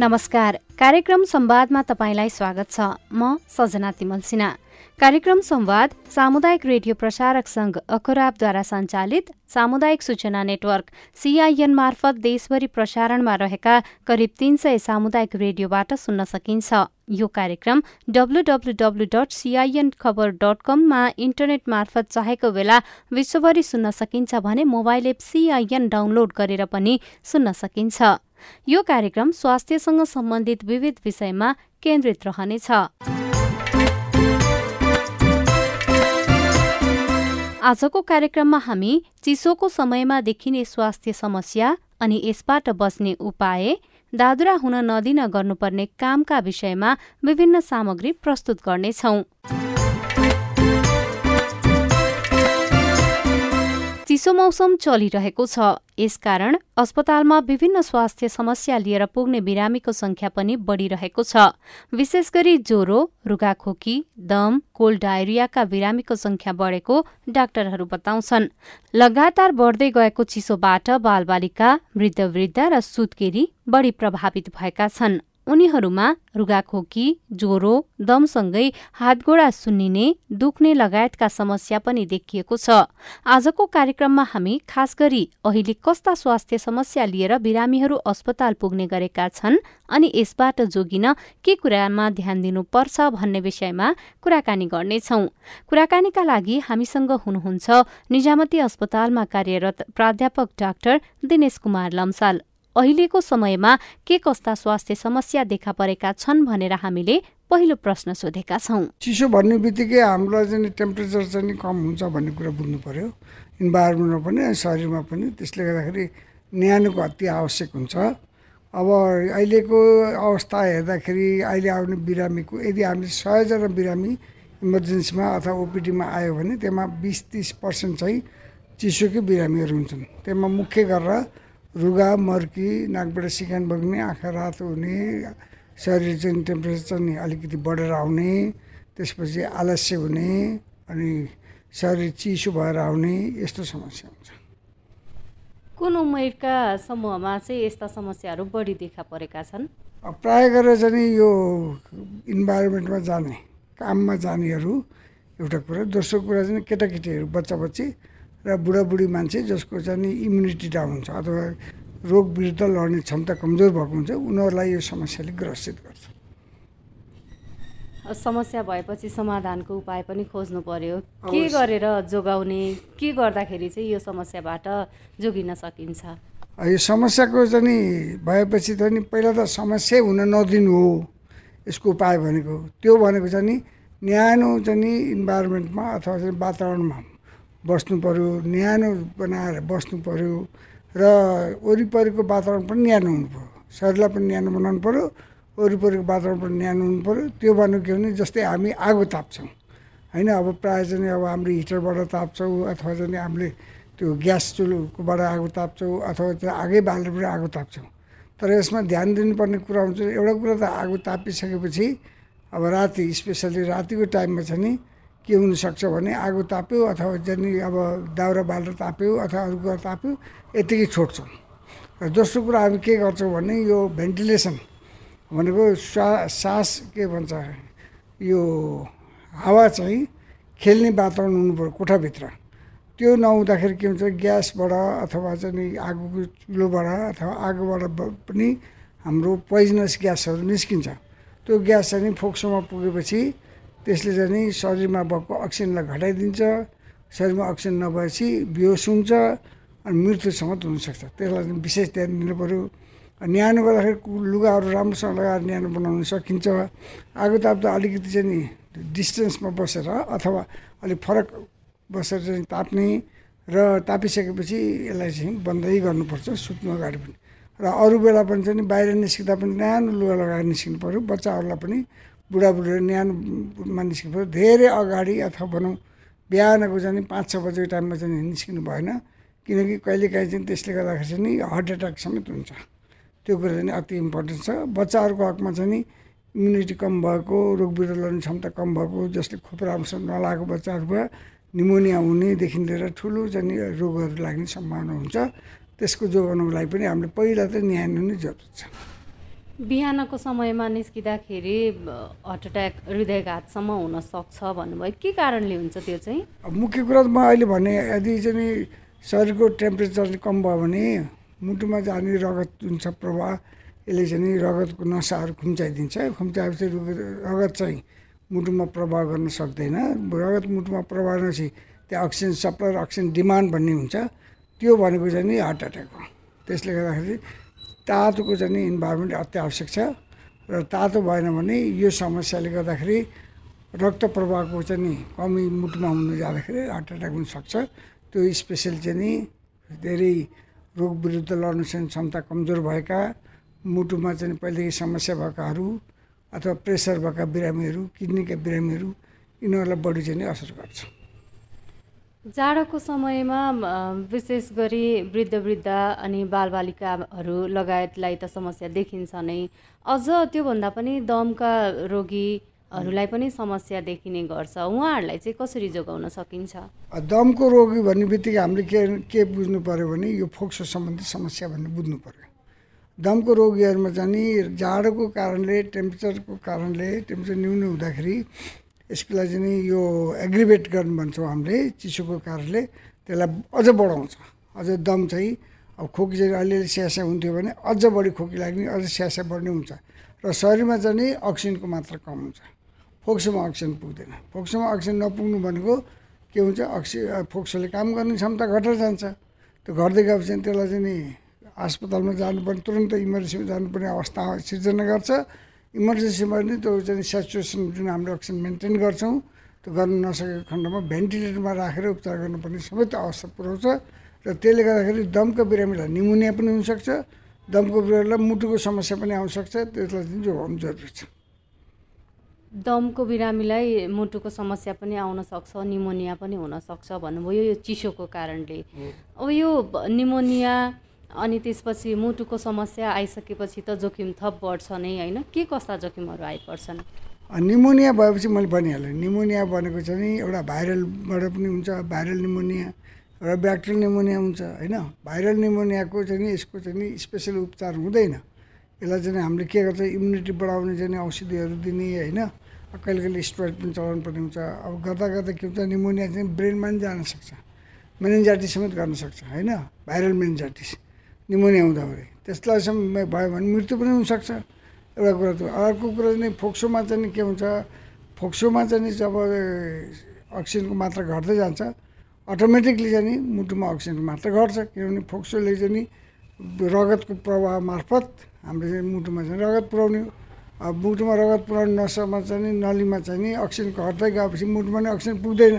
नमस्कार। कार्यक्रम संवादमा तपाईँलाई स्वागत छ। म सजना तिमल सिन्हा। कार्यक्रम संवाद सामुदायिक रेडियो प्रसारक संघ अखराबद्वारा सञ्चालित सामुदायिक सूचना नेटवर्क सीआईएन मार्फत देशभरि प्रसारणमा रहेका करिब तीन सय सामुदायिक रेडियोबाट सुन्न सकिन्छ। यो कार्यक्रम WWW dot CIN Khabar dot कममा इन्टरनेट मार्फत चाहेको बेला विश्वभरि सुन्न सकिन्छ भने मोबाइल एप सीआईएन डाउनलोड गरेर पनि सुन्न सकिन्छ। यो कार्यक्रम स्वास्थ्यसँग सम्बन्धित विविध विषयमा केन्द्रित रहनेछ। आजको कार्यक्रममा हामी चिसोको समयमा देखिने स्वास्थ्य समस्या अनि यसबाट बच्ने उपाय दादुरा हुन नदिन गर्नुपर्ने कामका विषयमा विभिन्न सामग्री प्रस्तुत गर्नेछौं। चिसो मौसम चलिरहेको छ। यसकारण अस्पतालमा विभिन्न स्वास्थ्य समस्या लिएर पुग्ने बिरामीको संख्या पनि बढ़िरहेको छ। विशेष गरी ज्वरो रुगाखोकी दम कोल्ड डायरियाका बिरामीको संख्या बढेको डाक्टरहरू बताउँछन्। लगातार बढ्दै गएको चिसोबाट बालबालिका वृद्ध वृद्ध र सुत्केरी बढ़ी प्रभावित भएका छन्। उनीहरूमा रुगाखोकी ज्वरो दमसँगै हातगोडा सुन्निने दुख्ने लगायतका समस्या पनि देखिएको छ। आजको कार्यक्रममा हामी खास गरी अहिले कस्ता स्वास्थ्य समस्या लिएर बिरामीहरू अस्पताल पुग्ने गरेका छन् अनि यसबाट जोगिन के कुरामा ध्यान दिनुपर्छ भन्ने विषयमा कुराकानी गर्नेछौ। कुराकानीका लागि हामीसँग हुनुहुन्छ निजामती अस्पतालमा कार्यरत प्राध्यापक डाक्टर दिनेश कुमार लम्साल। अहिलेको समयमा के कस्ता स्वास्थ्य समस्या देखा परेका छन् भनेर हामीले पहिलो प्रश्न सोधेका छौँ। चिसो भन्ने बित्तिकै हामीलाई चाहिँ टेम्परेचर चाहिँ कम हुन्छ भन्ने कुरा बुझ्नु पर्यो। इन्भाइरोमेन्टमा पनि शरीरमा पनि त्यसले गर्दाखेरि न्यानोको अति आवश्यक हुन्छ। अब अहिलेको अवस्था हेर्दाखेरि अहिले आउने बिरामीको यदि हामीले सयजना बिरामी इमर्जेन्सीमा अथवा ओपिडीमा आयो भने त्यसमा बिस तिस पर्सेन्ट चाहिँ चिसोकै बिरामीहरू हुन्छन्। त्यसमा मुख्य गरेर रुगा मर्की नाकबाट सिकान बग्ने आँखा रातो हुने शरीर चाहिँ टेम्परेचर चाहिँ अलिकति बढेर आउने त्यसपछि आलस्य हुने अनि शरीर चिसो भएर आउने यस्तो समस्या हुन्छ। कुन उमेरका समूहमा चाहिँ यस्ता समस्याहरू बढी देखा परेका छन्? प्राय गरेर चाहिँ यो इन्भाइरोमेन्टमा जाने काममा जानेहरू एउटा कुरा दोस्रो कुरा चाहिँ केटाकेटीहरू बच्चा बच्ची र बुढाबुढी मान्छे जसको चाहिँ नि इम्युनिटी डाउन हुन्छ अथवा रोग विरुद्ध लड्ने क्षमता कमजोर भएको हुन्छ उनीहरूलाई यो समस्याले ग्रसित गर्छ। समस्या भएपछि समाधानको उपाय पनि खोज्नु पर्यो। के गरेर जोगाउने के गर्दाखेरि चाहिँ यो समस्याबाट जोगिन सकिन्छ? यो समस्याको चाहिँ नि भएपछि त नि पहिला त समस्या हुन नदिनु हो यसको उपाय भनेको त्यो भनेको चाहिँ नि न्यानो चाहिँ नि इन्भाइरोमेन्टमा अथवा चाहिँ वातावरणमा बस्नु पऱ्यो न्यानो बनाएर बस्नु पऱ्यो र वरिपरिको वातावरण पनि न्यानो हुनु पऱ्यो शरीरलाई पनि न्यानो बनाउनु पऱ्यो वरिपरिको वातावरण पनि न्यानो हुनु पऱ्यो त्यो भनेको के भने जस्तै हामी आगो ताप्छौँ। होइन अब प्रायः चाहिँ अब हाम्रो हिटरबाट ताप्छौँ अथवा चाहिँ हामीले त्यो ग्यास चुलोकोबाट आगो ताप्छौँ अथवा त्यो आगै बालेर पनि आगो ताप्छौँ। तर यसमा ध्यान दिनुपर्ने कुरा हुन्छ एउटा कुरा त आगो तापिसकेपछि अब राति स्पेसल्ली रातिको टाइममा चाहिँ नि के हुनसक्छ भने आगो ताप्यो अथवा जनि अब दाउरा बालेर ताप्यो अथवा अरू कुरा ताप्यो यतिकै छोड्छौँ। र दोस्रो कुरा हामी के गर्छौँ भने यो भेन्टिलेसन भनेको सा सास के भन्छ यो हावा चाहिँ खेल्ने वातावरण हुनु पऱ्यो कोठाभित्र। त्यो नहुँदाखेरि के हुन्छ ग्यासबाट अथवा चाहिँ आगोको चुलोबाट अथवा आगोबाट पनि हाम्रो पोइजनस ग्यासहरू निस्किन्छ। त्यो ग्यास चाहिँ फोक्सोमा पुगेपछि त्यसले चाहिँ नि शरीरमा भएको अक्सिजनलाई घटाइदिन्छ। शरीरमा अक्सिजन नभएपछि बेहोस हुन्छ अनि मृत्युसम्म हुनसक्छ। त्यसलाई विशेष ध्यान दिनु पऱ्यो न्यानो गर्दाखेरि लुगाहरू राम्रोसँग लगाएर न्यानो बनाउन सकिन्छ। आगो ताप्दा अलिकति चाहिँ नि डिस्टेन्समा बसेर अथवा अलिक फरक बसेर चाहिँ ताप्ने र तापिसकेपछि यसलाई चाहिँ बन्दै गर्नुपर्छ सुत्नु अगाडि पनि। र अरू बेला पनि चाहिँ बाहिर निस्किँदा पनि न्यानो लुगा लगाएर निस्किनु पऱ्यो बच्चाहरूलाई पनि बुढाबुढी न्यानोमा निस्किनु पऱ्यो धेरै अगाडि अथवा भनौँ बिहानको चाहिँ पाँच छ बजेको टाइममा चाहिँ निस्किनु भएन। किनकि कहिलेकाहीँ चाहिँ त्यसले गर्दाखेरि चाहिँ नि हार्ट एट्याक समेत हुन्छ। त्यो कुरा चाहिँ अति इम्पोर्टेन्ट छ। बच्चाहरूको हकमा चाहिँ नि इम्युनिटी कम भएको रोग विरोध लड्ने क्षमता कम भएको जसले खोप राम्रोसँग नलागेको बच्चाहरूमा निमोनिया हुनेदेखि लिएर ठुलो चाहिँ रोगहरू लाग्ने सम्भावना हुन्छ। त्यसको जोगाउनुको लागि पनि हामीले पहिला त न्याय नै जरुरत छ। बिहानको समयमा निस्किँदाखेरि हार्ट एट्याक हृदयघातसम्म हुन सक्छ भन्नुभयो। के कारणले हुन्छ त्यो चाहिँ? मुख्य कुरा त म अहिले भने यदि चाहिँ शरीरको टेम्परेचर कम भयो भने मुटुमा जाने रगत जुन छ प्रवाह यसले चाहिँ रगतको नसाहरू खुम्चाइदिन्छ। खुम्चाएपछि रगत चाहिँ मुटुमा प्रभाव गर्न सक्दैन। रगत मुटुमा प्रभाव नपछि त्यहाँ अक्सिजन सप्लाई र अक्सिजन डिमान्ड भन्ने हुन्छ। त्यो भनेको चाहिँ नि हार्ट एट्याक हो। त्यसले गर्दाखेरि तातोको चाहिँ इन्भाइरोमेन्ट अति आवश्यक छ र तातो भएन भने यो समस्याले गर्दाखेरि रक्त प्रवाहको चाहिँ नि कमी मुटुमा हुनु जाँदाखेरि हार्ट एट्याक हुनसक्छ त्यो स्पेसल चाहिँ नि धेरै रोग विरुद्ध लड्न सक्ने क्षमता कमजोर भएका मुटुमा चाहिँ पहिलेदेखि समस्या भएकाहरू अथवा प्रेसर भएका बिरामीहरू किडनीका बिरामीहरू यिनीहरूलाई बढी चाहिँ असर गर्छ। जाडोको समयमा विशेष गरी वृद्ध वृद्ध अनि बालबालिकाहरू लगायतलाई त समस्या देखिन्छ नै। अझ त्योभन्दा पनि दमका रोगीहरूलाई पनि समस्या देखिने गर्छ। उहाँहरूलाई चाहिँ कसरी जोगाउन सकिन्छ? दमको रोगी भन्ने बित्तिकै हामीले के के बुझ्नु पऱ्यो भने यो फोक्सो सम्बन्धी समस्या भन्ने बुझ्नु पऱ्यो दमको रोगीहरूमा चाहिँ जाडोको कारणले टेम्परेचरको कारणले टेम्परेचर न्यून हुँदाखेरि यसको लागि यो एग्रिभेट गर्नु भन्छौँ हामीले चिसोको कारणले त्यसलाई अझ बढाउँछ। अझ दम चाहिँ अब खोकी चाहिँ अलिअलि स्यासा हुन्थ्यो भने अझ बढी खोकी लाग्ने अझ स्यासा बढ्ने हुन्छ। र शरीरमा चाहिँ नि अक्सिजनको मात्रा कम हुन्छ। फोक्सोमा अक्सिजन पुग्दैन। फोक्सोमा अक्सिजन नपुग्नु भनेको के हुन्छ? अक्सि फोक्सोले काम गर्ने क्षमता घटेर जान्छ। त्यो घट्दै गएपछि त्यसलाई चाहिँ नि अस्पतालमा जानुपर्ने तुरन्त इमर्जेन्सीमा जानुपर्ने अवस्था सिर्जना गर्छ। इमर्जेन्सीमा पनि त्यो चाहिँ सेचुएसन जुन हामीले अक्सिजन मेन्टेन गर्छौँ त्यो गर्न नसकेको खण्डमा भेन्टिलेटरमा राखेर उपचार गर्नुपर्ने सबै त्यो अवस्था पुऱ्याउँछ र त्यसले गर्दाखेरि दमको बिरामीलाई निमोनिया पनि हुनसक्छ दमको बिरामीलाई मुटुको समस्या पनि आउनसक्छ त्यसलाई चाहिँ जोगाउनु जरुरी छ। दमको बिरामीलाई मुटुको समस्या पनि आउन सक्छ निमोनिया पनि हुनसक्छ भन्नुभयो यो चिसोको कारणले। अब यो निमोनिया अनि त्यसपछि मुटुको समस्या आइसकेपछि त जोखिम थप बढ्छ नै होइन? के कस्ता जोखिमहरू आइपर्छन्? निमोनिया भएपछि मैले भनिहालेँ। निमोनिया भनेको चाहिँ नि एउटा भाइरलबाट पनि हुन्छ भाइरल निमोनिया एउटा ब्याक्टेरियल निमोनिया हुन्छ होइन? भाइरल निमोनियाको चाहिँ यसको चाहिँ स्पेसल उपचार हुँदैन। यसलाई चाहिँ हामीले के गर्छ? इम्युनिटी बढाउने चाहिँ औषधिहरू दिने होइन? कहिले कहिले स्टोरेज पनि चलाउनु पर्ने हुन्छ। अब गर्दा गर्दा के हुन्छ? निमोनिया चाहिँ ब्रेनमा पनि जान सक्छ। मेनेन्जाइटिस समेत गर्न सक्छ होइन? Viral meningitis. निमोनिया हुँदाखेरि त्यसलाई भयो भने मृत्यु पनि हुनसक्छ। एउटा कुरा त अर्को कुरा चाहिँ फोक्सोमा चाहिँ के हुन्छ फोक्सोमा चाहिँ जब अक्सिजनको मात्रा घट्दै जान्छ अटोमेटिकली चाहिँ मुटुमा अक्सिजनको मात्रा घट्छ। किनभने फोक्सोले चाहिँ नि रगतको प्रवाह मार्फत हामीले चाहिँ मुटुमा चाहिँ रगत पुऱ्याउने अब मुटुमा रगत पुऱ्याउने नसामा चाहिँ नि नलीमा चाहिँ नि अक्सिजन घट्दै गएपछि मुटुमा नै अक्सिजन पुग्दैन।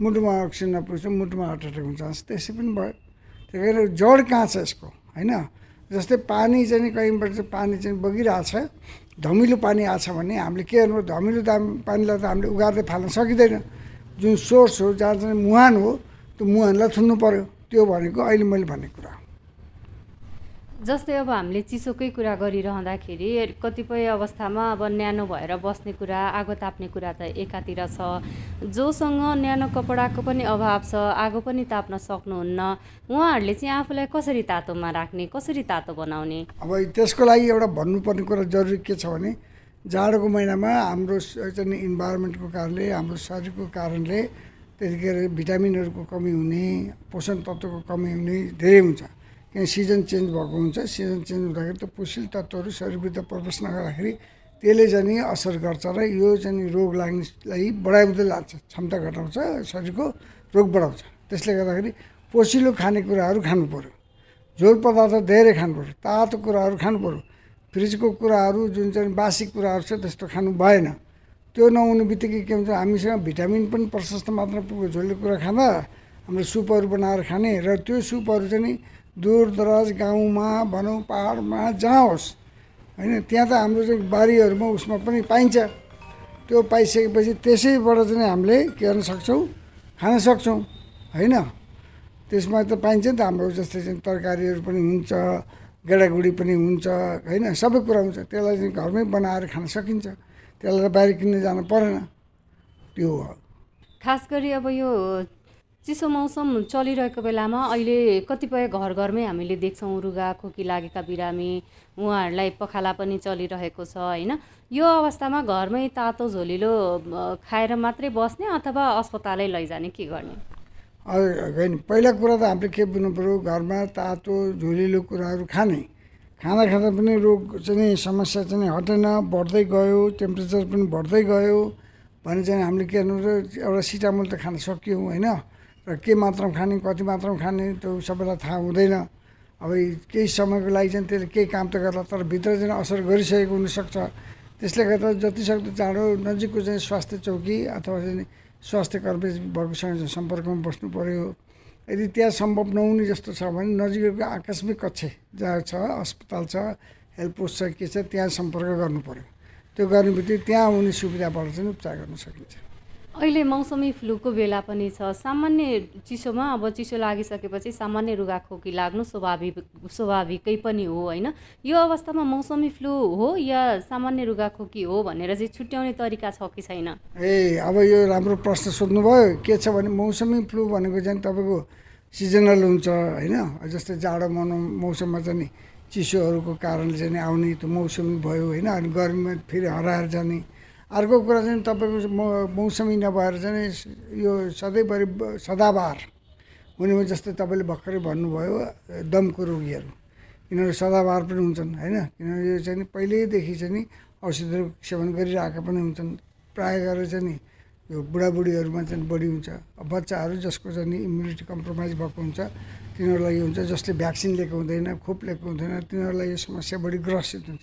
मुटुमा अक्सिजन नपुग्छ मुटुमा हार्ट एट्याक हुन्छ। त्यसै पनि भयो। त्यही भएर जड कहाँ छ यसको? होइन? जस्तै पानी चाहिँ कहीँबाट चाहिँ पानी चाहिँ बगिरहेछ धमिलो पानी आछ भने हामीले के गर्नु? धमिलो पानीलाई त हामीले उगार्दै फाल्न सकिँदैन। जुन सोर्स हो जहाँ चाहिँ मुहान हो त्यो मुहानलाई थुन्नु पऱ्यो त्यो भनेको अहिले मैले भनेको कुरा जस्तै अब हामीले चिसोकै कुरा गरिरहँदाखेरि कतिपय अवस्थामा अब न्यानो भएर बस्ने कुरा आगो ताप्ने कुरा त एकातिर छ। जोसँग न्यानो कपडाको पनि अभाव छ आगो पनि ताप्न सक्नुहुन्न। उहाँहरूले चाहिँ आफूलाई कसरी तातोमा राख्ने कसरी तातो बनाउने? अब त्यसको लागि एउटा भन्नुपर्ने कुरा जरुरी के छ भने जाडोको महिनामा हाम्रो चाहिँ इन्भाइरोमेन्टको कारणले हाम्रो शरीरको कारणले त्यतिखेर भिटामिनहरूको कमी हुने पोषण तत्त्वको कमी हुने धेरै हुन्छ। सिजन चेन्ज भएको हुन्छ? सिजन चेन्ज हुँदाखेरि त पोषिल तत्त्वहरू शरीरभित्र प्रवेश नगर्दाखेरि त्यसले चाहिँ असर गर्छ र यो चाहिँ रोग लाग्नेलाई बढाउँदै लान्छ क्षमता घटाउँछ शरीरको रोग बढाउँछ। त्यसले गर्दाखेरि पोसिलो खानेकुराहरू खानु पऱ्यो झोल पदार्थ धेरै खानु पऱ्यो तातो कुराहरू खानु पऱ्यो फ्रिजको कुराहरू जुन चाहिँ बासी कुराहरू छ त्यस्तो खानु भएन। त्यो नहुने बित्तिकै के हुन्छ हामीसँग भिटामिन पनि प्रशस्त मात्रामा पुग्यो झोलको कुरा खाँदा हाम्रो सुपहरू बनाएर खाने र त्यो सुपहरू चाहिँ दूर दराज गाउँमा भनौँ पाहाडमा जहाँ होस् होइन त्यहाँ त हाम्रो चाहिँ बारीहरूमा उसमा पनि पाइन्छ। त्यो पाइसकेपछि त्यसैबाट चाहिँ हामीले के गर्न सक्छौँ? खान सक्छौँ। होइन? त्यसमा त पाइन्छ नि त हाम्रो जस्तै चाहिँ तरकारीहरू पनि हुन्छ गेडागुडी पनि हुन्छ। होइन? सबै कुरा हुन्छ। त्यसलाई चाहिँ घरमै बनाएर खान सकिन्छ। त्यसलाई बाहिर किन्नु जानु परेन। त्यो हो। खास गरी अब यो चिसो मौसम चलिरहेको बेलामा अहिले कतिपय घर घरमै हामीले देख्छौँ रुगा खोकी लागेका बिरामी उहाँहरूलाई पखाला पनि चलिरहेको छ होइन? यो अवस्थामा घरमै तातो झोलिलो खाएर मात्रै बस्ने अथवा अस्पतालै लैजाने के गर्ने? पहिला कुरा त हामीले के बुझ्नु पऱ्यो घरमा तातो झोलिलो कुराहरू खाने। खाना खाँदा पनि रोग चाहिँ समस्या चाहिँ हटेन बढ्दै गयो टेम्परेचर पनि बढ्दै गयो। भने चाहिँ हामीले के गर्नु एउटा सिटामोल त खान सक्यौँ होइन? र के मात्रामा खाने कति मात्रामा खाने त्यो सबैलाई थाहा हुँदैन। अब केही समयको लागि चाहिँ त्यसले केही काम त गर्ला तर भित्र चाहिँ असर गरिसकेको हुनसक्छ। त्यसले गर्दा जतिसक्दो चाँडो नजिकको चाहिँ स्वास्थ्य चौकी अथवा चाहिँ स्वास्थ्य कर्मी भएकोसँग सम्पर्कमा बस्नु पऱ्यो यदि त्यहाँ सम्भव नहुने जस्तो छ भने नजिकैको आकस्मिक कक्ष जहाँ छ अस्पताल छ हेल्थ पोस्ट छ के छ त्यहाँ सम्पर्क गर्नु पऱ्यो त्यो गर्ने बित्तिकै त्यहाँ हुने सुविधाबाट चाहिँ उपचार गर्न सकिन्छ। अहिले मौसमी फ्लूको बेला पनि छ। सामान्य चिसोमा अब चिसो लागिसकेपछि सामान्य रुगाखोकी लाग्नु स्वाभाविक स्वाभाविकै पनि हो होइन? यो अवस्थामा मौसमी फ्लू हो या सामान्य रुगाखोकी हो भनेर चाहिँ छुट्याउने तरिका छ कि छैन? ए अब यो राम्रो प्रश्न सोध्नुभयो। के छ भने मौसमी फ्लू भनेको चाहिँ तपाईँको सिजनल हुन्छ होइन? जस्तै जाडो मनाउ मौसममा चाहिँ चिसोहरूको कारणले चाहिँ आउने त्यो मौसमी भयो होइन? अनि गर्मीमा फेरि हराएर जाने अर्को कुरा चाहिँ तपाईँको मौसमी नभएर चाहिँ यो सधैँभरि सदाबार हुने जस्तै तपाईँले भर्खरै भन्नुभयो दमको रोगीहरू। यिनीहरू सदाबार पनि हुन्छन् होइन? किनभने यो चाहिँ पहिल्यैदेखि चाहिँ नि औषधहरू सेवन गरिरहेका पनि हुन्छन्। प्रायः गरेर चाहिँ नि यो बुढाबुढीहरूमा चाहिँ बढी हुन्छ। बच्चाहरू जसको चाहिँ इम्युनिटी कम्प्रोमाइज भएको हुन्छ तिनीहरूलाई यो हुन्छ जसले भ्याक्सिन लिएको हुँदैन खोप लिएको हुँदैन तिनीहरूलाई यो समस्या बढी ग्रसित हुन्छ।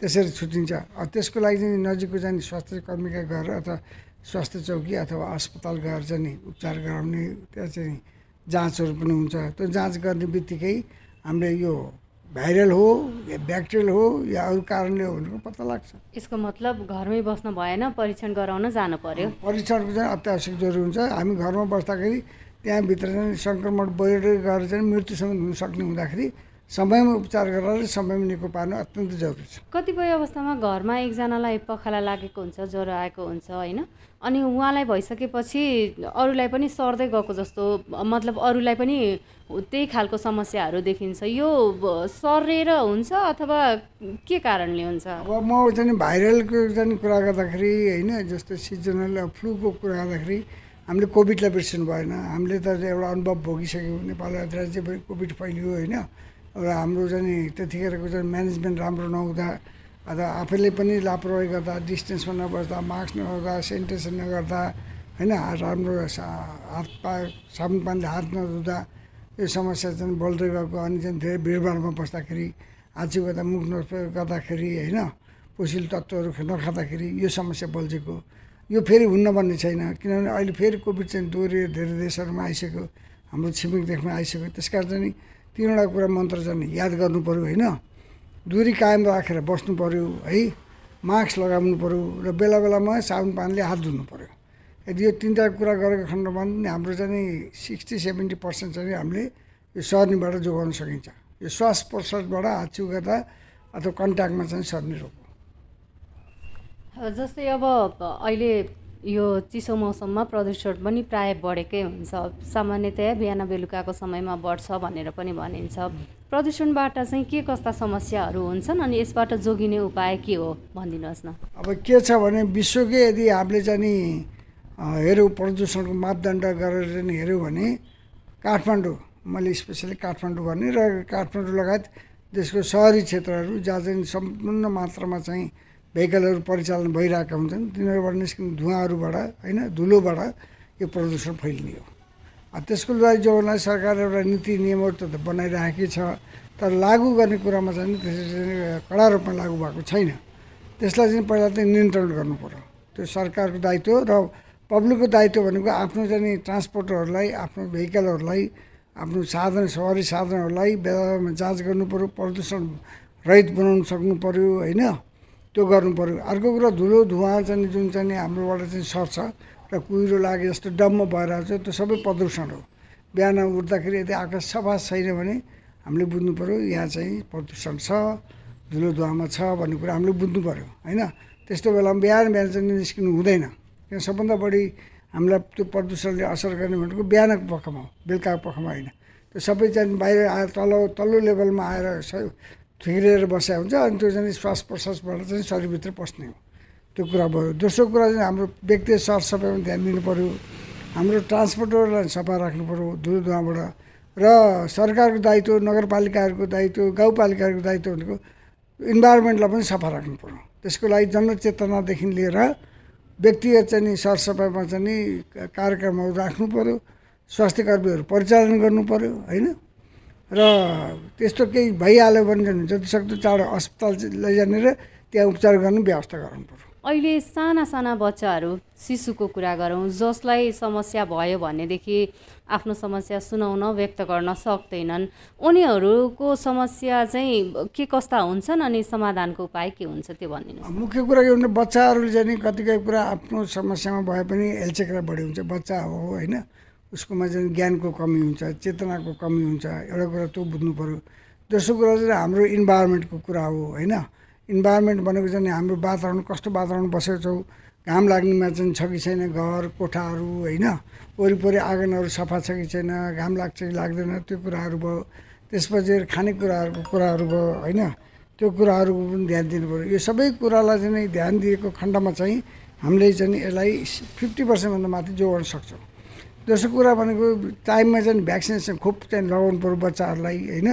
त्यसरी छुट्टिन्छ त्यसको लागि चाहिँ नजिकको चाहिँ स्वास्थ्य कर्मीका घर अथवा स्वास्थ्य चौकी अथवा अस्पताल गएर चाहिँ नि उपचार गराउने त्यहाँ चाहिँ जाँचहरू पनि हुन्छ। त्यो जाँच गर्ने बित्तिकै हामीले यो भाइरल हो या ब्याक्टेरियल हो या अरू कारणले हो भनेको पत्ता लाग्छ। यसको मतलब घरमै बस्न भएन परीक्षण गराउन जानु पर्यो। परीक्षणको चाहिँ अत्यावश्यक जरुरी हुन्छ। हामी घरमा बस्दाखेरि त्यहाँभित्र चाहिँ सङ्क्रमण बढेर गएर चाहिँ मृत्युसम्म हुन सक्ने हुँदाखेरि समयमा उपचार गरेर समयमा निको पार्नु अत्यन्त जरुरी छ। कतिपय अवस्थामा घरमा एकजनालाई पखाला लागेको हुन्छ ज्वरो आएको हुन्छ होइन? अनि उहाँलाई भइसकेपछि अरूलाई पनि सर्दै गएको जस्तो मतलब अरूलाई पनि त्यही खालको समस्याहरू देखिन्छ। यो सरेर हुन्छ अथवा के कारणले हुन्छ? अब म चाहिँ भाइरलको चाहिँ कुरा गर्दाखेरि होइन जस्तो सिजनल फ्लूको कुरा गर्दाखेरि हामीले कोभिडलाई बिर्सिनु भएन। हामीले त एउटा अनुभव भोगिसक्यौँ। नेपाल राज्य कोभिड फैलियो होइन? र हाम्रो चाहिँ त्यतिखेरको चाहिँ म्यानेजमेन्ट राम्रो नहुँदा अथवा आफैले पनि लापरवाही गर्दा डिस्टेन्समा नबस्दा मास्क नगर्दा सेनिटाइजेसन नगर्दा होइन राम्रो हात पा साबुन पानीले हात नधुँदा यो समस्या चाहिँ बल्दै गएको अनि चाहिँ धेरै भिडभाडमा बस्दाखेरि हात गर्दा मुख गर्दाखेरि होइन पोसिलो तत्त्वहरू नखाँदाखेरि यो समस्या बल्झेको। यो फेरि हुन्न भन्ने छैन किनभने अहिले फेरि कोभिड चाहिँ दोहोरिएर धेरै देशहरूमा आइसक्यो हाम्रो छिमेक देशमा आइसक्यो। त्यस कारण चाहिँ तिनवटा कुरा मन्त्र चाहिँ याद गर्नु पऱ्यो होइन? दुरी कायम राखेर बस्नु पऱ्यो है? मास्क लगाउनु पऱ्यो र बेला बेलामा साबुन पानीले हात धुनु पऱ्यो यदि यो तिनवटा कुरा गरेको खण्डमा पनि हाम्रो चाहिँ सिक्सटी सेभेन्टी पर्सेन्ट चाहिँ हामीले यो सर्नीबाट जोगाउन सकिन्छ। यो श्वास प्रश्वासबाट हात गर्दा अथवा कन्ट्याक्टमा चाहिँ सर्ने रोग जस्तै अब अहिले यो चिसो मौसममा प्रदूषण पनि प्राय बढेकै हुन्छ। सामान्यतया बिहान बेलुकाको समयमा बढ्छ भनेर पनि भनिन्छ। प्रदूषणबाट चाहिँ के कस्ता समस्याहरू हुन्छन् अनि यसबाट जोगिने उपाय के हो भनिदिनुहोस् न। अब के छ भने विश्वकै यदि हामीले चाहिँ हेऱ्यौँ प्रदूषणको मापदण्ड गरेर हेऱ्यौँ भने काठमाडौँ मैले स्पेसली काठमाडौँ भने र काठमाडौँ लगायत देशको सहरी क्षेत्रहरू जहाँ चाहिँ सम्पूर्ण मात्रामा चाहिँ भेहिकलहरू परिचालन भइरहेका हुन्छन् तिनीहरूबाट निस्किने धुवाहरूबाट होइन धुलोबाट यो प्रदूषण फैलिने हो। त्यसको लागि जोड्नलाई सरकारले एउटा नीति नियमहरू त बनाइरहेकै छ तर लागू गर्ने कुरामा चाहिँ त्यसरी कडा रूपमा लागू भएको छैन। त्यसलाई चाहिँ पहिला चाहिँ नियन्त्रण गर्नु पऱ्यो त्यो सरकारको दायित्व र पब्लिकको दायित्व भनेको आफ्नो चाहिँ ट्रान्सपोर्टरहरूलाई आफ्नो भेहिकलहरूलाई आफ्नो साधन सवारी साधनहरूलाई बेलामा जाँच गर्नु पऱ्यो प्रदूषण रहित बनाउनु सक्नु पऱ्यो होइन। त्यो गर्नु पऱ्यो अर्को कुरा धुलो धुवा चाहिँ जुन चाहिँ हाम्रोबाट चाहिँ सर्छ र कुहिरो लागे जस्तो डम्म भएर चाहिँ त्यो सबै प्रदूषण हो। बिहान उठ्दाखेरि यदि आकाश सफा छैन भने हामीले बुझ्नु पऱ्यो यहाँ चाहिँ प्रदूषण छ धुलो धुवामा छ भन्ने कुरा हामीले बुझ्नु पऱ्यो होइन? त्यस्तो बेलामा बिहान बिहान चाहिँ निस्किनु हुँदैन। किन सबभन्दा बढी हामीलाई त्यो प्रदूषणले असर गर्ने भनेको बिहानको पखमा हो बेलुकाको पखमा होइन। त्यो सबै चाहिँ बाहिर आएर तल तल्लो लेभलमा आएर थिग्रिएर बसेको हुन्छ अनि त्यो चाहिँ श्वास प्रश्वासबाट चाहिँ शरीरभित्र पस्ने हो। त्यो कुरा भयो। दोस्रो कुरा चाहिँ हाम्रो व्यक्तिगत सरसफाइमा ध्यान दिनु पऱ्यो हाम्रो ट्रान्सपोर्टरलाई सफा राख्नु पऱ्यो धुवाबाट र सरकारको दायित्व नगरपालिकाहरूको दायित्व गाउँपालिकाहरूको दायित्व भनेको इन्भाइरोमेन्टलाई पनि सफा राख्नु पऱ्यो त्यसको लागि जनचेतनादेखि लिएर व्यक्तिगत चाहिँ सरसफाइमा चाहिँ नि कार्यक्रमहरू राख्नु पऱ्यो स्वास्थ्य कर्मीहरू परिचालन गर्नु पऱ्यो होइन? र त्यस्तो केही भइहाल्यो भने जतिसक्दो चाँडो अस्पताल लैजाने र त्यहाँ उपचार गर्ने व्यवस्था गर्नु पऱ्यो अहिले साना साना बच्चाहरू शिशुको कुरा गरौँ जसलाई समस्या भयो भनेदेखि आफ्नो समस्या सुनाउन व्यक्त गर्न सक्दैनन्। उनीहरूको समस्या चाहिँ के कस्ता हुन्छन् अनि समाधानको उपाय के हुन्छ त्यो भनिदिनुहोस्। मुख्य कुरा के हुन्छ बच्चाहरूले चाहिँ कतिपय कुरा आफ्नो समस्यामा भए पनि हेलचेक्रा बढी हुन्छ बच्चा हो होइन। उसकोमा चाहिँ ज्ञानको कमी हुन्छ चेतनाको कमी हुन्छ एउटा कुरा त्यो बुझ्नु पऱ्यो दोस्रो कुरा चाहिँ हाम्रो इन्भाइरोमेन्टको कुरा हो होइन? इन्भाइरोमेन्ट भनेको चाहिँ हाम्रो वातावरण कस्तो वातावरण बसेको छौँ? घाम लाग्नेमा चाहिँ छ कि छैन घर कोठाहरू होइन? वरिपरि आँगनहरू सफा छ कि छैन घाम लाग्छ कि लाग्दैन त्यो कुराहरू भयो। त्यसपछि खानेकुराहरूको कुराहरू भयो होइन? त्यो कुराहरूको पनि ध्यान दिनु पऱ्यो यो सबै कुरालाई चाहिँ ध्यान दिएको खण्डमा चाहिँ हामीले चाहिँ यसलाई फिफ्टी पर्सेन्टभन्दा माथि जोगाउन सक्छौँ। दोस्रो कुरा भनेको टाइममा चाहिँ भ्याक्सिनेसन खोप चाहिँ लगाउनु पऱ्यो बच्चाहरूलाई होइन?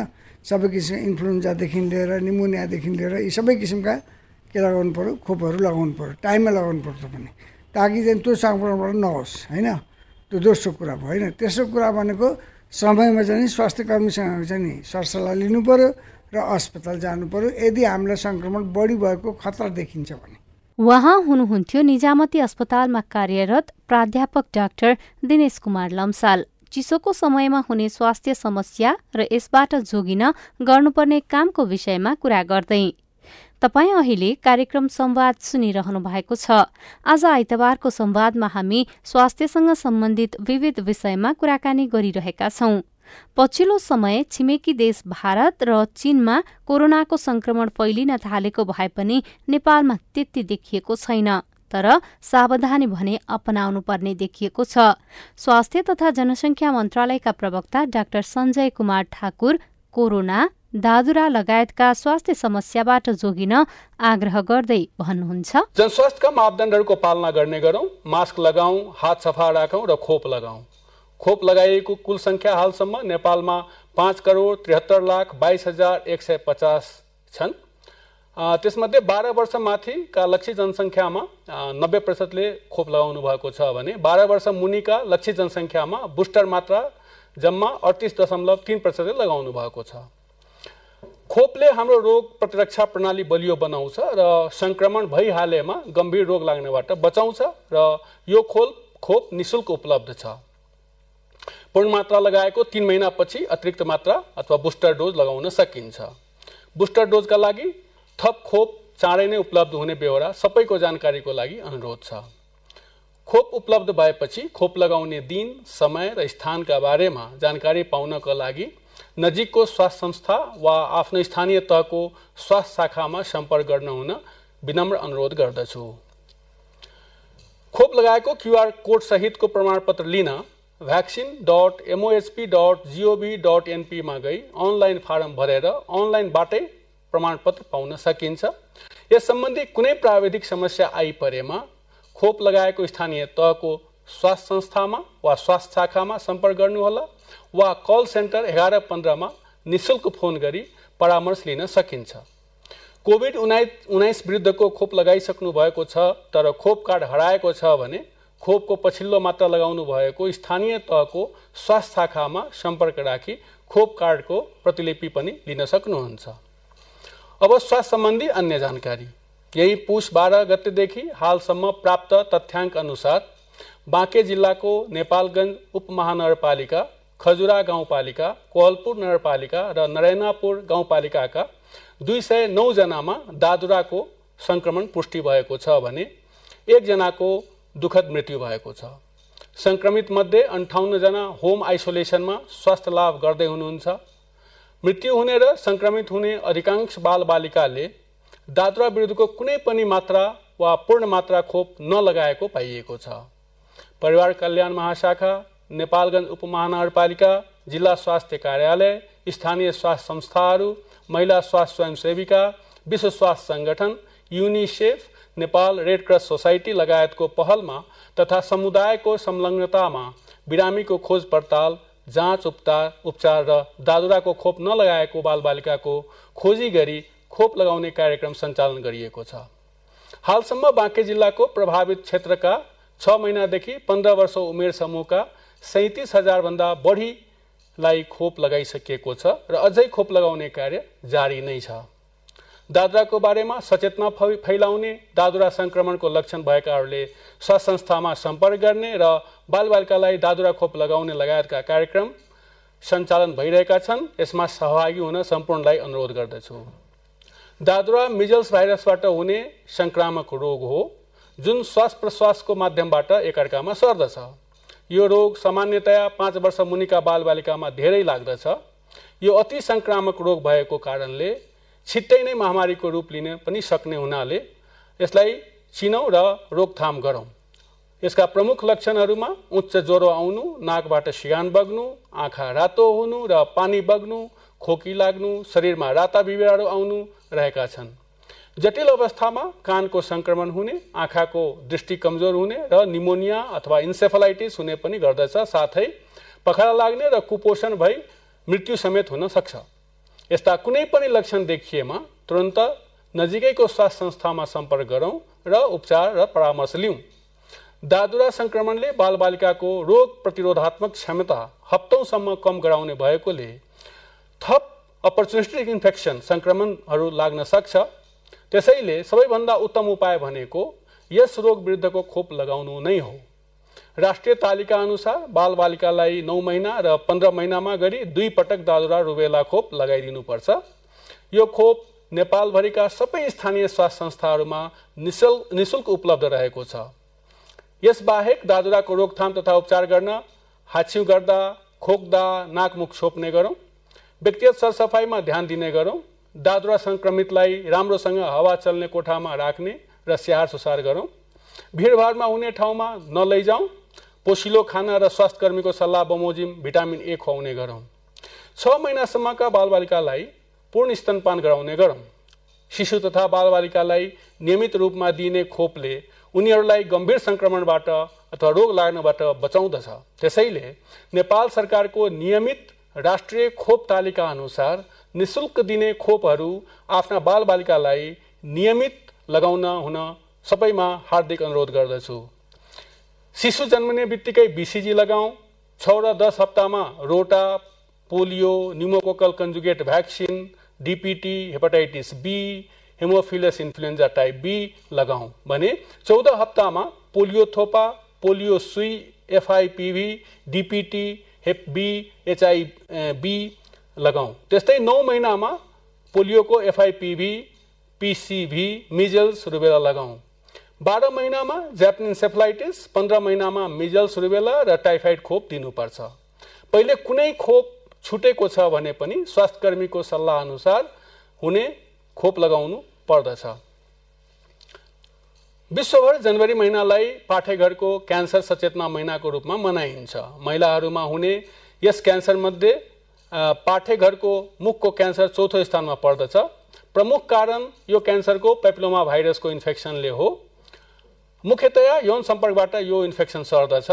सबै किसिम इन्फ्लुएन्जादेखि लिएर निमोनियादेखि लिएर यी सबै किसिमका के लगाउनु पऱ्यो खोपहरू लगाउनु पऱ्यो टाइममा लगाउनु पर्छ पनि। ताकि चाहिँ त्यो सङ्क्रमणबाट नहोस् होइन? त्यो दोस्रो कुरा भयो होइन? तेस्रो कुरा भनेको समयमा चाहिँ स्वास्थ्य कर्मीसँग चाहिँ नि सरसल्लाह लिनु पऱ्यो र अस्पताल जानु पऱ्यो यदि हामीलाई सङ्क्रमण बढी भएको खतरा देखिन्छ भने। उहाँ हुनुहुन्थ्यो निजामती अस्पतालमा कार्यरत प्राध्यापक डाक्टर दिनेश कुमार लम्साल। चिसोको समयमा हुने स्वास्थ्य समस्या र यसबाट जोगिन गर्नुपर्ने कामको विषयमा कुरा गर्दै। तपाईँ अहिले कार्यक्रम संवाद सुनिरहनु भएको छ। आज आइतबारको संवादमा हामी स्वास्थ्यसँग सम्बन्धित विविध विषयमा कुराकानी गरिरहेका छौं। पछिल्लो समय छिमेकी देश भारत र चीनमा कोरोनाको संक्रमण फैलिन थालेको भए पनि नेपालमा त्यति देखिएको छैन तर सावधानी भने अपनाउनु पर्ने देखिएको छ। स्वास्थ्य तथा जनसङ्ख्या मन्त्रालयका प्रवक्ता डाक्टर सञ्जय कुमार ठाकुर कोरोना दादुरा लगायतका स्वास्थ्य समस्याबाट जोगिन आग्रह गर्दै भन्नुहुन्छ। जनस्वास्थ्यका मापदण्डहरूको पालना गर्ने गरौँ मास्क लगाऊ हात सफा राखौँ र खोप लगाऊ खोप लगाइएको कुल सङ्ख्या हालसम्म नेपालमा पाँच करोड त्रिहत्तर लाख बाइस हज़ार एक सय पचास छन्। त्यसमध्ये बाह्र वर्ष माथिका लक्षित जनसङ्ख्यामा नब्बे प्रतिशतले खोप लगाउनु भएको छ भने बाह्र वर्ष मुनिका लक्षित जनसङ्ख्यामा बुस्टर मात्रा जम्मा अडतिस दशमलव तिन प्रतिशतले लगाउनु भएको छ। खोपले हाम्रो रोग प्रतिरक्षा प्रणाली बलियो बनाउँछ र सङ्क्रमण भइहालेमा गम्भीर रोग लाग्नेबाट बचाउँछ र यो खोल खोप निशुल्क उपलब्ध छ। पूर्ण मात्रा लगाएको तिन महिनापछि अतिरिक्त मात्रा अथवा बुस्टर डोज लगाउन सकिन्छ। बुस्टर डोजका लागि थप खोप चाँडै नै उपलब्ध हुने बेहोरा सबैको जानकारीको लागि अनुरोध छ। खोप उपलब्ध भएपछि खोप लगाउने दिन समय र स्थानका बारेमा जानकारी पाउनका लागि नजिकको स्वास्थ्य संस्था वा आफ्नो स्थानीय तहको स्वास्थ्य शाखामा सम्पर्क गर्न हुन विनम्र अनुरोध गर्दछु। खोप लगाएको क्युआर कोड सहितको प्रमाणपत्र लिन vaccine dot MOHP dot GOV dot एनपीमा गई। अनलाइन फारम भरेर अनलाइनबाटै प्रमाणपत्र पाउन सकिन्छ। यस सम्बन्धी कुनै प्राविधिक समस्या आइपरेमा खोप लगाएको स्थानीय तहको स्वास्थ्य संस्थामा वा स्वास्थ्य शाखामा सम्पर्क गर्नुहोला वा कल सेन्टर एघार पन्ध्रमा निशुल्क फ़ोन गरी परामर्श लिन सकिन्छ। कोभिड उनाइस उन्नाइस विरुद्धको खोप लगाइसक्नु भएको छ, तर खोप कार्ड भने खोपको पछिल्लो मात्रा लगाउनु भएको स्थानीय तहको स्वास्थ्य शाखामा सम्पर्क राखी खोप कार्डको प्रतिलिपि पनि लिन सक्नुहुन्छ। अब स्वास्थ्य सम्बन्धी अन्य जानकारी। यही पुष बाह्र गतेदेखि हालसम्म प्राप्त तथ्याङ्क अनुसार बाँके जिल्लाको नेपालगञ्ज उपमहानगरपालिका खजुरा गाउँपालिका कोहलपुर नगरपालिका र नरेनापुर गाउँपालिकाका दुई सय नौजनामा दादुराको सङ्क्रमण पुष्टि भएको छ भने एकजनाको दुःखद मृत्यु भएको छ। सङ्क्रमित मध्ये अन्ठाउन्नजना होम आइसोलेसनमा स्वास्थ्य लाभ गर्दै हुनुहुन्छ। मृत्यु हुने र सङ्क्रमित हुने अधिकांश बालबालिकाले दादुरा विरुद्धको कुनै पनि मात्रा वा पूर्ण मात्रा खोप नलगाएको पाइएको छ। परिवार कल्याण महाशाखा नेपालगञ्ज उपमहानगरपालिका जिल्ला स्वास्थ्य कार्यालय स्थानीय स्वास्थ्य संस्थाहरू महिला स्वास्थ्य स्वयंसेविका विश्व स्वास्थ्य सङ्गठन UNICEF Nepal red cross society लगायतको पहलमा तथा समुदायको संलग्नतामा बिरामीको खोज पडताल जाँच उपचार उपचार र दादुराको खोप नलगाएको बालबालिकाको खोजी गरी खोप लगाउने कार्यक्रम सञ्चालन गरिएको छ। हालसम्म बाँके जिल्लाको प्रभावित क्षेत्रका छ महिनादेखि पन्ध्र वर्ष उमेर समूहका सैतिस हजारभन्दा बढीलाई खोप लगाइसकिएको छ र अझै खोप लगाउने कार्य जारी नै छ। दादुराको बारेमा सचेतना फैलाउने दादुरा सङ्क्रमणको लक्षण भएकाहरूले स्वास्थ्य संस्थामा सम्पर्क गर्ने र बालबालिकालाई दादुरा खोप लगाउने लगायतका कार्यक्रम सञ्चालन भइरहेका छन्। यसमा सहभागी हुन सम्पूर्णलाई अनुरोध गर्दछु। दादुरा मिजल्स भाइरसबाट हुने सङ्क्रामक रोग हो जुन श्वास प्रश्वासको माध्यमबाट एकअर्कामा सर्दछ। यो रोग सामान्यतया पाँच वर्ष मुनिका बालबालिकामा धेरै लाग्दछ। यो अति सङ्क्रामक रोग भएको कारणले छिट्टै नै महामारीको रूप लिन पनि सक्ने हुनाले यसलाई चिनौँ र रोकथाम गरौँ। यसका प्रमुख लक्षणहरूमा उच्च ज्वरो आउनु नाकबाट सिगान बग्नु आँखा रातो हुनु र पानी बग्नु खोकी लाग्नु शरीरमा राता बिरारो आउनु रहेका छन्। जटिल अवस्थामा कानको सङ्क्रमण हुने आँखाको दृष्टि कमजोर हुने र निमोनिया अथवा इन्सेफलाइटिस हुने पनि गर्दछ साथै पखरा लाग्ने र कुपोषण भई मृत्यु समेत हुन सक्छ। यस्ता कुनै पनि लक्षण देखिएमा तुरन्त नजिकैको स्वास्थ्य संस्थामा सम्पर्क गरौँ र उपचार र परामर्श लिउँ दादुरा सङ्क्रमणले बालबालिकाको रोग प्रतिरोधात्मक क्षमता हप्तौँसम्म कम गराउने भएकोले थप अपर्चुनिस्टिक इन्फेक्सन सङ्क्रमणहरू लाग्न सक्छ। त्यसैले सबैभन्दा उत्तम उपाय भनेको यस रोग विरुद्धको खोप लगाउनु नै हो। राष्ट्रिय तालिका अनुसार बालबालिकालाई नौ महिना र पन्ध्र महिनामा गरी दुई पटक दादुरा रुबेला खोप लगाइदिनुपर्छ। यो खोप नेपालभरिका सबै स्थानीय स्वास्थ्य संस्थाहरूमा निशुल्क निशुल्क उपलब्ध रहेको छ। यसबाहेक दादुराको रोकथाम तथा उपचार गर्न हाछ्यु गर्दा खोक्दा नाकमुख छोप्ने गरौँ व्यक्तिगत सरसफाइमा ध्यान दिने गरौँ दादुरा सङ्क्रमितलाई राम्रोसँग हावा चल्ने कोठामा राख्ने र स्याहार सुसार गरौँ भिडभाडमा हुने ठाउँमा नलैजाउँ पोसिलो खाना र स्वास्थ्य कर्मीको सल्लाह बमोजिम भिटामिन ए खुवाउने गरौँ। छ महिनासम्मका बालबालिकालाई पूर्ण स्तनपान गराउने गरौँ। शिशु तथा बालबालिकालाई नियमित रूपमा दिइने खोपले उनीहरूलाई गम्भीर सङ्क्रमणबाट अथवा रोग लाग्नबाट बचाउँदछ। त्यसैले नेपाल सरकारको नियमित राष्ट्रिय खोप तालिका अनुसार निशुल्क दिने खोपहरू आफ्ना बालबालिकालाई नियमित लगाउन हुन सबैमा हार्दिक अनुरोध गर्दछु। शिशु जन्मिने बित्तिकै बिसिजी लगाऊ। छ र दस हप्तामा rota polio pneumococcal conjugate vaccine DPT hepatitis B haemophilus influenza type B लगाऊ भने चौध हप्तामा पोलियो थोपा पोलियो सुई FIPV DPT hep B HI B लगाऊ। त्यस्तै नौ महिनामा पोलियोको एफआइपिभी पिसिभी मिजल्स रुबेला लगाऊ। बाह्र महिनामा ज्यापनिन सेफलाइटिस पन्ध्र महिनामा मिजल्स रुबेला र टाइफाइड खोप दिनुपर्छ। पहिले कुनै खोप छुटेको छ भने पनि स्वास्थ्य कर्मीको सल्लाह अनुसार हुने खोप लगाउनु पर्दछ। विश्वभर जनवरी महिनालाई पाठेघरको क्यान्सर सचेतना महिनाको रूपमा मनाइन्छ। महिलाहरूमा हुने यस क्यान्सरमध्ये पाठेघरको मुखको क्यान्सर चौथो स्थानमा पर्दछ। प्रमुख कारण यो क्यान्सरको पेप्लोमा भाइरसको इन्फेक्सनले हो। मुख्यतया यौन सम्पर्कबाट यो इन्फेक्सन सर्दछ।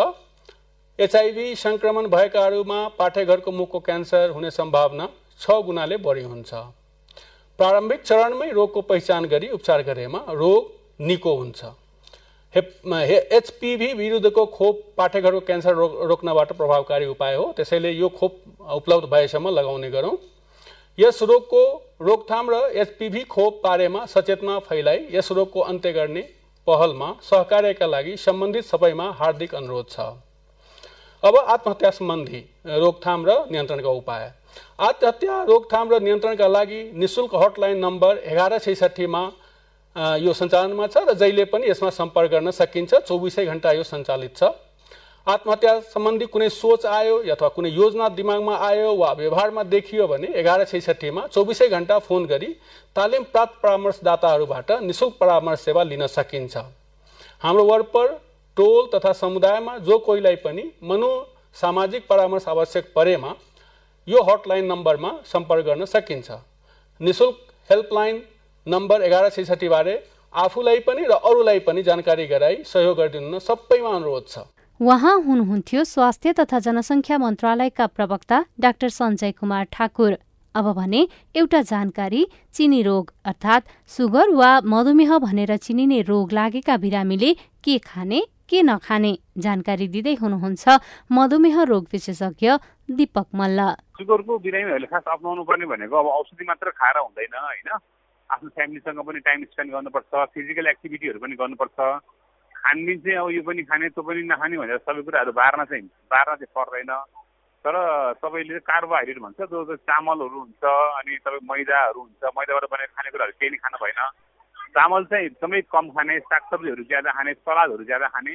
एचआइभी सङ्क्रमण भएकाहरूमा पाठेघरको मुखको क्यान्सर हुने सम्भावना छ गुणाले बढी हुन्छ। प्रारम्भिक चरणमै रोगको पहिचान गरी उपचार गरेमा रोग निको हुन्छ। एचपिभी विरुद्धको खोप पाठेघरको क्यान्सर रोक रोक्नबाट प्रभावकारी उपाय हो। त्यसैले यो खोप उपलब्ध भएसम्म लगाउने गरौँ। यस रोगको रोकथाम र एचपिभी खोप बारेमा सचेतना फैलाई यस रोगको अन्त्य गर्ने पहलमा सहकार्यका लागि सम्बन्धित सबैमा हार्दिक अनुरोध छ। अब आत्महत्या सम्बन्धी रोकथाम र नियन्त्रणका उपाय। आत्महत्या रोकथाम र नियन्त्रणका लागि निशुल्क हटलाइन नम्बर एघार छैसठीमा यो सञ्चालनमा छ र जहिले पनि यसमा सम्पर्क गर्न सकिन्छ। चौबिसै घन्टा यो सञ्चालित छ। आत्महत्या सम्बन्धी कुनै सोच आयो अथवा कुनै योजना दिमागमा आयो वा व्यवहारमा देखियो भने एघार छैसठीमा चौबिसै घन्टा फोन गरी तालिम प्राप्त परामर्शदाताहरूबाट निशुल्क परामर्श सेवा लिन सकिन्छ। हाम्रो वरपर टोल तथा समुदायमा जो कोहीलाई पनि मनो सामाजिक परामर्श आवश्यक परेमा यो हटलाइन नम्बरमा सम्पर्क गर्न सकिन्छ। निशुल्क हेल्पलाइन नम्बर एघार छैसठीबारे आफूलाई पनि र अरूलाई पनि जानकारी गराई सहयोग गरिदिनु सबैमा अनुरोध छ। उहाँ हुनुहुन्थ्यो स्वास्थ्य तथा जनसङ्ख्या मन्त्रालयका प्रवक्ता डाक्टर सञ्जय कुमार ठाकुर। अब भने एउटा जानकारी चिनी रोग अर्थात् सुगर वा मधुमेह भनेर चिनिने रोग लागेका बिरामीले के खाने के नखाने जानकारी दिँदै हुनुहुन्छ मधुमेह रोग विशेषज्ञ दीपक मल्ल। सुगरको बिरामीहरूले खास अप्नाउनु पर्ने भनेको अब औषधि मात्र खाएर हुँदैन होइन? आफ्नो फ्यामिलीसँग पनि टाइम स्पेन्ड गर्नुपर्छ फिजिकल एक्टिभिटीहरू पनि गर्नुपर्छ। खानपिन चाहिँ अब यो पनि खाने त्यो पनि नखाने भनेर सबै कुराहरू बार्न चाहिँ बार्न चाहिँ पर्दैन। तर तपाईँले कार्बोहाइड्रेट भन्छ जो चाहिँ चामलहरू हुन्छ अनि तपाईँ मैदाहरू हुन्छ मैदाबाट बनेर खानेकुराहरू केही नै खानु भएन। चामल चाहिँ एकदमै कम खाने सागसब्जीहरू ज्यादा खाने सलादहरू ज्यादा खाने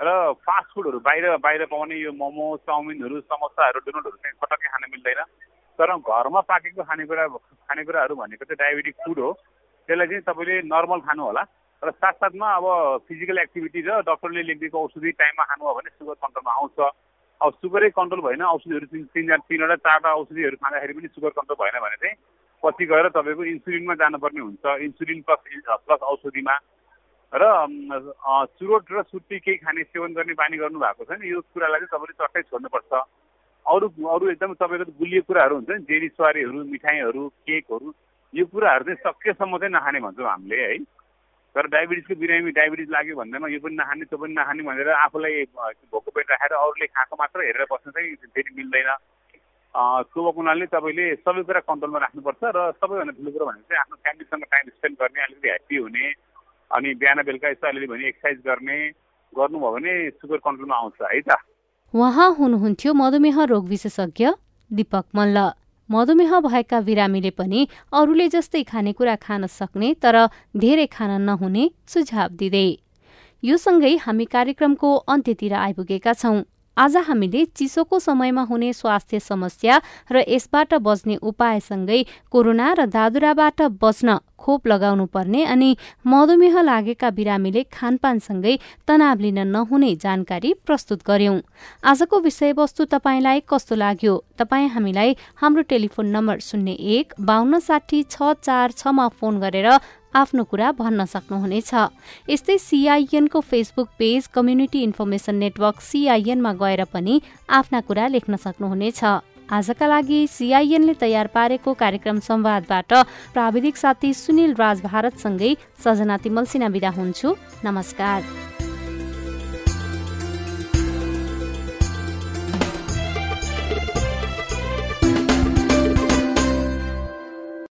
र फास्ट फुडहरू बाहिर बाहिर पाउने यो मोमो चाउमिनहरू समोसाहरू डोनटहरू चाहिँ पटक्कै खान मिल्दैन। तर घरमा पाकेको खानेकुरा खानेकुराहरू भनेको चाहिँ डायबेटिक फुड हो। त्यसलाई चाहिँ तपाईँले नर्मल खानु होला। र साथसाथमा अब फिजिकल एक्टिभिटी र डक्टरले लेखिदिएको औषधि टाइममा खानु हो भने सुगर कन्ट्रोलमा आउँछ। अब सुगरै कन्ट्रोल भएन औषधिहरू तिन तिनजना तिनवटा चारवटा औषधिहरू खाँदाखेरि पनि सुगर कन्ट्रोल भएन भने चाहिँ पछि गएर तपाईँको इन्सुलिनमा जानुपर्ने हुन्छ। इन्सुलिन प्लस प्लस औषधिमा। र चुरोट र सुट्टी केही खाने सेवन गर्ने बानी गर्नु भएको छ नि यो कुरालाई चाहिँ तपाईँले चट्टै छोड्नुपर्छ। अरू अरू एकदम तपाईँको गुलियो कुराहरू हुन्छ नि। जेरी सुवारीहरू मिठाईहरू केकहरू यो कुराहरू चाहिँ सकेसम्म चाहिँ नखाने भन्छौँ हामीले है। तर डायबिटिजको बिरामी डायबिटिज लाग्यो भन्दैमा यो पनि नखाने त्यो पनि नखाने भनेर आफूलाई भोको पेट राखेर अरूले खाएको मात्र हेरेर बस्नु चाहिँ फेरि मिल्दैन। त्यो भएको हुनाले तपाईँले सबै कुरा कन्ट्रोलमा राख्नुपर्छ र सबैभन्दा ठुलो कुरो भनेको चाहिँ आफ्नो फ्यामिलीसँग टाइम स्पेन्ड गर्ने अलिकति ह्याप्पी हुने अनि बिहान बेलुका यसो अलिअलि भने एक्सर्साइज गर्ने गर्नुभयो भने सुगर कन्ट्रोलमा आउँछ है त? उहाँ हुनुहुन्थ्यो मधुमेह रोग विशेषज्ञ दीपक मल्ल। मधुमेह भएका बिरामीले पनि अरूले जस्तै खानेकुरा खान सक्ने तर धेरै खान नहुने सुझाव दिँदै। यो सँगै हामी कार्यक्रमको अन्त्यतिर आइपुगेका छौं। आज हामीले चिसोको समयमा हुने स्वास्थ्य समस्या र यसबाट बच्ने उपायसँगै कोरोना र दादुराबाट बच्न खोप लगाउनु पर्ने अनि मधुमेह लागेका बिरामीले खानपानसँगै तनाव लिन नहुने जानकारी प्रस्तुत गर्यौं। आजको विषयवस्तु तपाईँलाई कस्तो लाग्यो? तपाईँ हामीलाई हाम्रो टेलिफोन नम्बर शून्य एक बान्न साठी छ चार छमा फोन गरेर आफ्नो कुरा भन्न सक्नुहुनेछ। यस्तै सिआइएनको Facebook page community information network सिआइएनमा गएर पनि आफ्ना कुरा लेख्न सक्नुहुनेछ। आजका लागि सिआइएनले तयार पारेको कार्यक्रम संवादबाट प्राविधिक साथी सुनिल राज भारतसँगै सजना तिमल सिना विदा हुन्छु। नमस्कार।